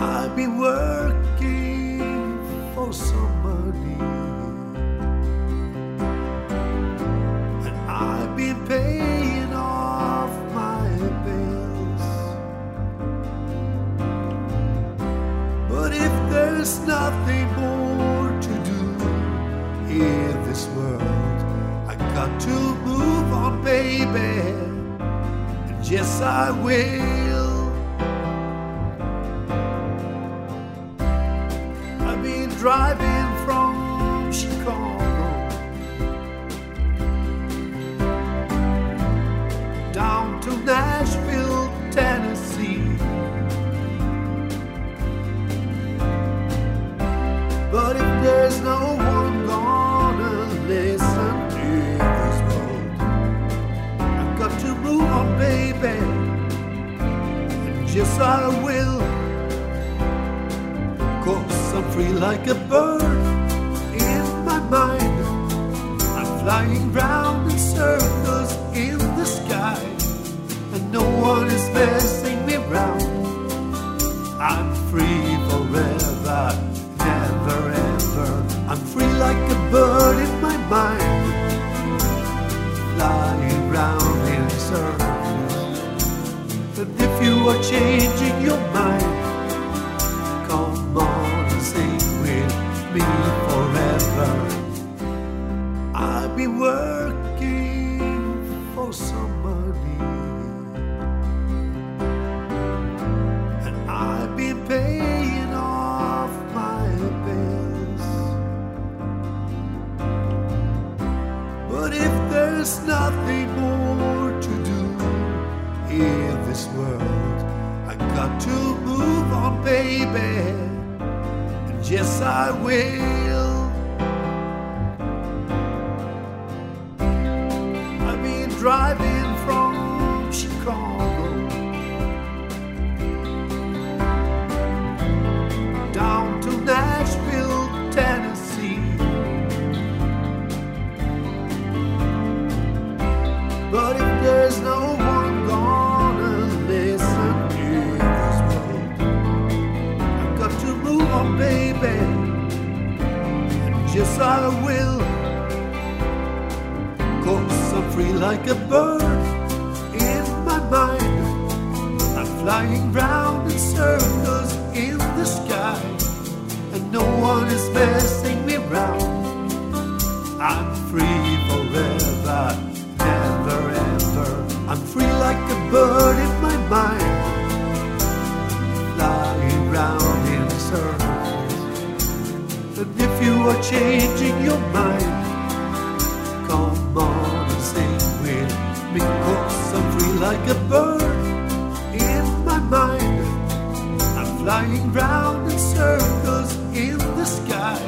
I've been working for some money, and I've been paying off my bills. But if there's nothing more to do in this world, I got to move on, baby. And yes, I will. Driving from Chicago down to Nashville, Tennessee. But if there's no one gonna listen to this world, I've got to move on, baby. And yes, I will. Cause I'm free like a bird in my mind. I'm flying round in circles in the sky, and no one is messing me round. I'm free forever, never ever. I'm free like a bird in my mind, flying round in circles. And if you are changing your mind, Been working for some money, and I've been paying off my bills. But if there's nothing more to do in this world, I got to move on, baby. And yes, I will. Yes, I will. Cause I'm free like a bird in my mind. I'm flying round in circles in the sky, and no one is messing me round. I'm free forever, never ever. I'm free like a bird are changing your mind, come on and sing with me, cause I'm free like a bird in my mind. I'm flying round in circles in the sky,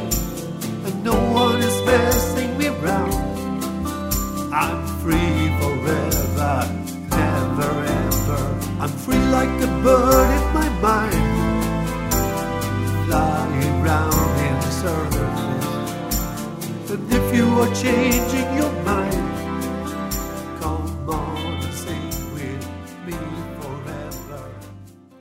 and no one is messing me round. I'm free forever, never ever. I'm free like a bird in my mind, changing.